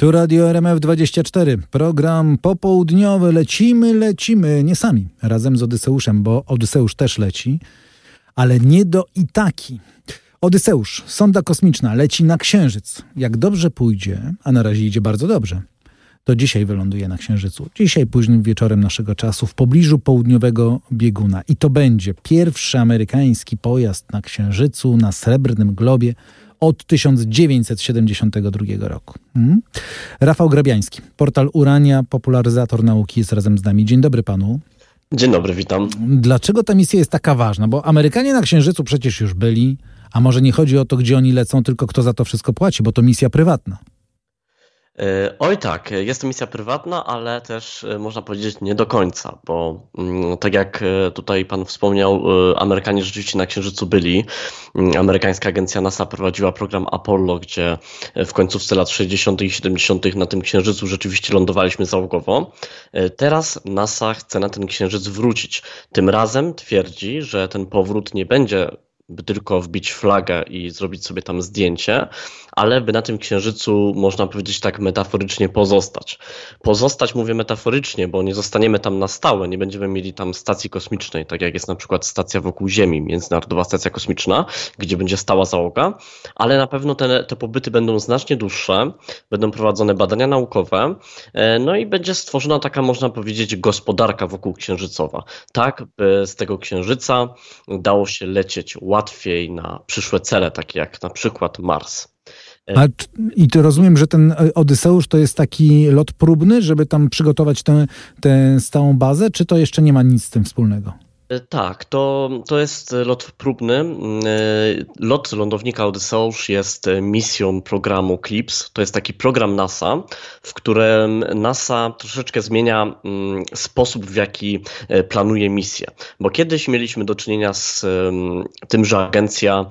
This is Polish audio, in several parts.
Tu Radio RMF24, program popołudniowy. Lecimy, lecimy, nie sami, razem z Odyseuszem, bo Odyseusz też leci, ale nie do Itaki. Odyseusz, sonda kosmiczna, leci na Księżyc. Jak dobrze pójdzie, a na razie idzie bardzo dobrze, to dzisiaj wyląduje na Księżycu. Dzisiaj późnym wieczorem naszego czasu w pobliżu południowego bieguna. I to będzie pierwszy amerykański pojazd na Księżycu, na Srebrnym Globie od 1972 roku. Hmm? Rafał Grabiański, portal Urania, popularyzator nauki jest razem z nami. Dzień dobry panu. Dzień dobry, witam. Dlaczego ta misja jest taka ważna? Bo Amerykanie na Księżycu przecież już byli, a może nie chodzi o to, gdzie oni lecą, tylko kto za to wszystko płaci, bo to misja prywatna. E, oj tak, jest to misja prywatna, ale też e, można powiedzieć nie do końca, bo mm, tak jak e, tutaj pan wspomniał, Amerykanie rzeczywiście na Księżycu byli. Mm, amerykańska agencja NASA prowadziła program Apollo, gdzie w końcówce lat 60. i 70. na tym Księżycu rzeczywiście lądowaliśmy załogowo. Teraz NASA chce na ten Księżyc wrócić. Tym razem twierdzi, że ten powrót nie będzie by tylko wbić flagę i zrobić sobie tam zdjęcie, ale by na tym księżycu, można powiedzieć tak metaforycznie, pozostać. Pozostać mówię metaforycznie, bo nie zostaniemy tam na stałe, nie będziemy mieli tam stacji kosmicznej, tak jak jest na przykład stacja wokół Ziemi, Międzynarodowa Stacja Kosmiczna, gdzie będzie stała załoga, ale na pewno te, te pobyty będą znacznie dłuższe, będą prowadzone badania naukowe, e, no i będzie stworzona taka, można powiedzieć, gospodarka wokół księżycowa. Tak, by z tego księżyca dało się lecieć łatwiej na przyszłe cele, takie jak na przykład Mars. A, I to rozumiem, że ten Odyseusz to jest taki lot próbny, żeby tam przygotować tę, tę stałą bazę, czy to jeszcze nie ma nic z tym wspólnego? E, tak, to, to jest lot próbny. E, lot lądownika Odyseusz jest misją programu CLIPS. To jest taki program NASA, w którym NASA troszeczkę zmienia mm, sposób, w jaki e, planuje misję. Bo kiedyś mieliśmy do czynienia z tym, że agencja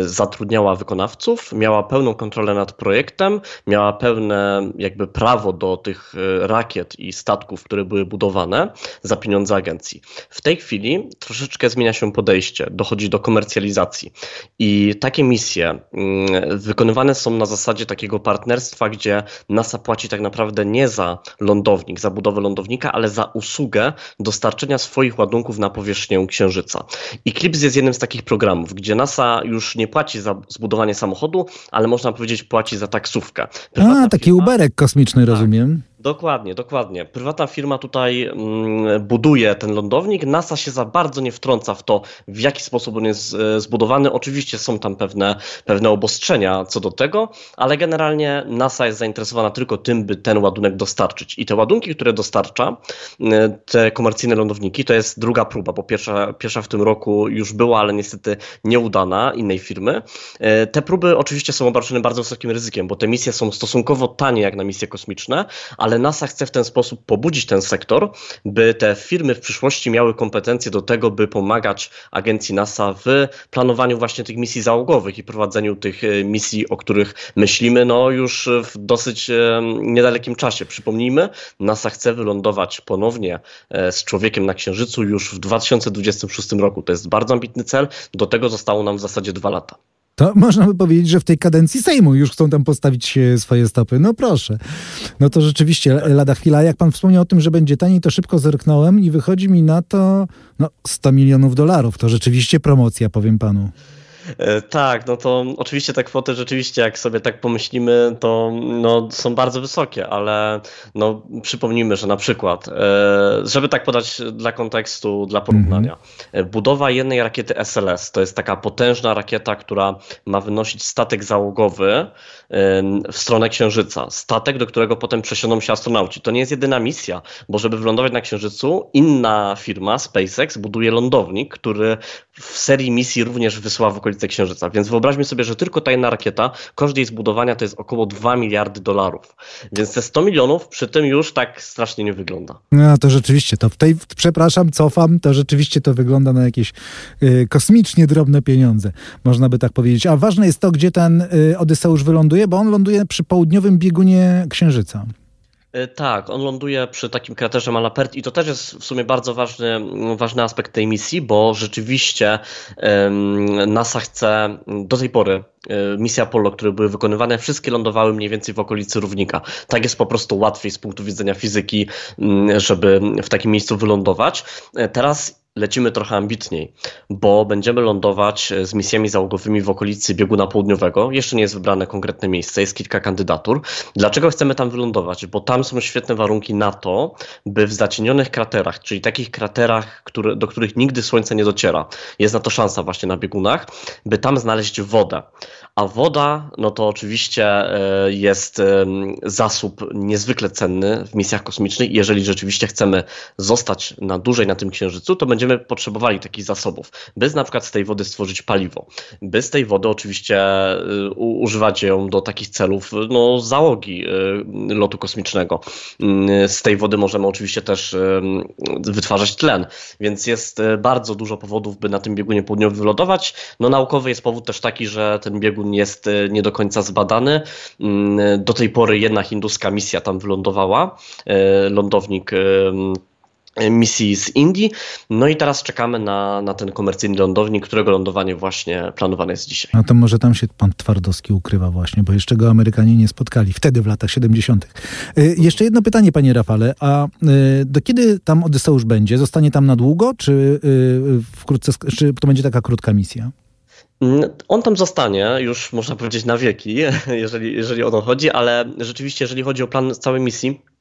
zatrudniała wykonawców, miała pełną kontrolę nad projektem, miała pełne jakby prawo do tych rakiet i statków, które były budowane za pieniądze agencji. W tej chwili troszeczkę zmienia się podejście, dochodzi do komercjalizacji. I takie misje mm, wykonywane są na zasadzie takiego partnerstwa, gdzie NASA płaci tak naprawdę nie za lądownik, za budowę lądownika, ale za usługę dostarczenia swoich ładunków na powierzchnię Księżyca. I CLIPS jest jednym z takich programów, gdzie NASA już nie płaci za zbudowanie samochodu, ale można powiedzieć płaci za taksówkę. Prywatna A, taki firma, Uberek kosmiczny, tak. rozumiem. Dokładnie, dokładnie. Prywatna firma tutaj mm, buduje ten lądownik. NASA się za bardzo nie wtrąca w to, w jaki sposób on jest e, zbudowany. Oczywiście są tam pewne, pewne obostrzenia co do tego, ale generalnie NASA jest zainteresowana tylko tym, by ten ładunek dostarczyć. I te ładunki, które dostarcza, e, te komercyjne lądowniki, to jest druga próba, bo pierwsza, pierwsza w tym roku już była, ale niestety nieudana innej firmy. E, te próby oczywiście są obarczone bardzo wysokim ryzykiem, bo te misje są stosunkowo tanie jak na misje kosmiczne, ale ale NASA chce w ten sposób pobudzić ten sektor, by te firmy w przyszłości miały kompetencje do tego, by pomagać agencji NASA w planowaniu właśnie tych misji załogowych i prowadzeniu tych e, misji, o których myślimy, no już w dosyć e, niedalekim czasie. Przypomnijmy, NASA chce wylądować ponownie e, z człowiekiem na Księżycu już w 2026 roku. To jest bardzo ambitny cel. Do tego zostało nam w zasadzie dwa lata. To można by powiedzieć, że w tej kadencji Sejmu już chcą tam postawić swoje stopy. No proszę. No to rzeczywiście lada chwila. Jak pan wspomniał o tym, że będzie taniej, to szybko zerknąłem i wychodzi mi na to no, 100 milionów dolarów. To rzeczywiście promocja, powiem panu. E, tak, no to oczywiście te kwoty rzeczywiście, jak sobie tak pomyślimy, to no, są bardzo wysokie, ale no, przypomnijmy, że na przykład, e, żeby tak podać dla kontekstu, dla porównania, -hmm. budowa jednej rakiety SLS to jest taka potężna rakieta, która ma wynosić statek załogowy w stronę Księżyca. Statek, do którego potem przesiądą się astronauci. To nie jest jedyna misja, bo żeby wylądować na Księżycu, inna firma, SpaceX, buduje lądownik, który w serii misji również wysłała w okolice Księżyca. Więc wyobraźmy sobie, że tylko ta jedna rakieta, koszt jej zbudowania to jest około 2 miliardy dolarów. Więc te 100 milionów przy tym już tak strasznie nie wygląda. No to rzeczywiście, to tej, przepraszam, cofam, to rzeczywiście to wygląda na jakieś y, kosmicznie drobne pieniądze, można by tak powiedzieć. A ważne jest to, gdzie ten y, Odyseusz wyląduje, bo on ląduje przy południowym biegunie Księżyca. E, tak, on ląduje przy takim kraterze Malapert i to też jest w sumie bardzo ważny, ważny aspekt tej misji, bo rzeczywiście NASA chce do tej pory e, misje Apollo, które były wykonywane, wszystkie lądowały mniej więcej w okolicy równika. Tak jest po prostu łatwiej z punktu widzenia fizyki, żeby w takim miejscu wylądować. E, teraz lecimy trochę ambitniej, bo będziemy lądować z misjami załogowymi w okolicy bieguna południowego. Jeszcze nie jest wybrane konkretne miejsce, jest kilka kandydatur. Dlaczego chcemy tam wylądować? Bo tam są świetne warunki na to, by w zacienionych kraterach, czyli takich kraterach, do których nigdy słońce nie dociera, jest na to szansa właśnie na biegunach, by tam znaleźć wodę. A woda, no to oczywiście e, jest zasób niezwykle cenny w misjach kosmicznych. Jeżeli rzeczywiście chcemy zostać na dłużej na tym księżycu, to będziemy potrzebowali takich zasobów, by na przykład z tej wody stworzyć paliwo. By z tej wody oczywiście e, używać ją do takich celów no, załogi e, lotu kosmicznego. Z tej wody możemy oczywiście też wytwarzać tlen, więc jest bardzo dużo powodów, by na tym biegunie południowym wylądować. No naukowy jest powód też taki, że ten biegun jest nie do końca zbadany. Do tej pory jedna hinduska misja tam wylądowała, lądownik misji z Indii. No i teraz czekamy na, na ten komercyjny lądownik, którego lądowanie właśnie planowane jest dzisiaj. No to może tam się pan Twardowski ukrywa właśnie, bo jeszcze go Amerykanie nie spotkali. Wtedy w latach 70. Jeszcze jedno pytanie, panie Rafale. A do kiedy tam Odyseusz będzie? Zostanie tam na długo, czy wkrótce, czy to będzie taka krótka misja? Mm, on tam zostanie już, można powiedzieć, na wieki, jeżeli, jeżeli o to chodzi, ale rzeczywiście, jeżeli chodzi o plan całej misji, e,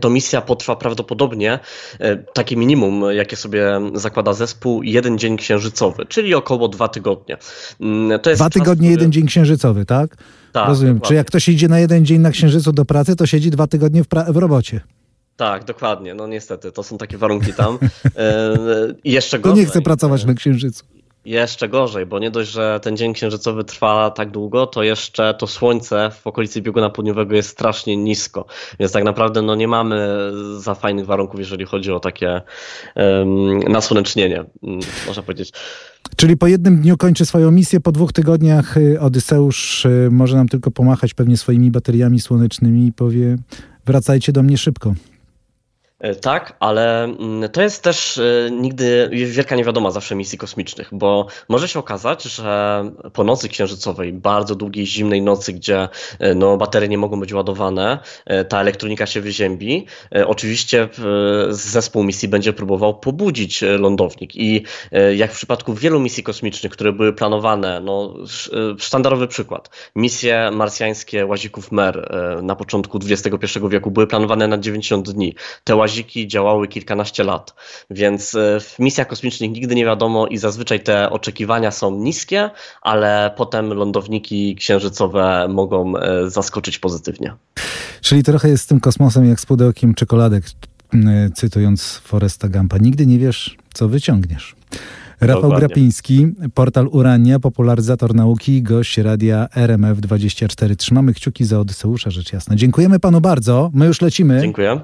to misja potrwa prawdopodobnie e, takie minimum, jakie sobie zakłada zespół, jeden dzień księżycowy, czyli około dwa tygodnie. Mm, to dwa tygodnie, który... jeden dzień księżycowy, tak? Tak. Rozumiem. Dokładnie. Czy jak ktoś idzie na jeden dzień na księżycu do pracy, to siedzi dwa tygodnie w, w robocie? Tak, dokładnie. No niestety, to są takie warunki tam. E, I jeszcze gorzej. To nie chce pracować na księżycu. Jeszcze gorzej, bo nie dość, że ten dzień księżycowy trwa tak długo, to jeszcze to słońce w okolicy bieguna południowego jest strasznie nisko. Więc tak naprawdę no, nie mamy za fajnych warunków, jeżeli chodzi o takie um, nasłonecznienie, można powiedzieć. Czyli po jednym dniu kończy swoją misję, po dwóch tygodniach y, Odyseusz y, może nam tylko pomachać pewnie swoimi bateriami słonecznymi i powie wracajcie do mnie szybko. E, tak, ale mm, to jest też e, nigdy wielka niewiadoma zawsze misji kosmicznych, bo może się okazać, że po nocy księżycowej, bardzo długiej, zimnej nocy, gdzie e, no, baterie nie mogą być ładowane, ta elektronika się wyziębi, oczywiście zespół misji będzie próbował pobudzić lądownik i jak w przypadku wielu misji kosmicznych, które były planowane, no, sztandarowy przykład, misje marsjańskie łazików MER na początku XXI wieku były planowane na 90 dni. Te łaziki działały kilkanaście lat, więc e, w misjach kosmicznych nigdy nie wiadomo i zazwyczaj te oczekiwania są niskie, ale potem lądowniki księżycowe mogą e, zaskoczyć pozytywnie. Czyli trochę jest z tym kosmosem jak z pudełkiem czekoladek, cytując Foresta Gampa. Nigdy nie wiesz, co wyciągniesz. Rafał Dokładnie. Grapiński, portal Urania, popularyzator nauki, gość radia RMF24. Trzymamy kciuki za Odyseusza, rzecz jasna. Dziękujemy panu bardzo. My już lecimy. Dziękuję.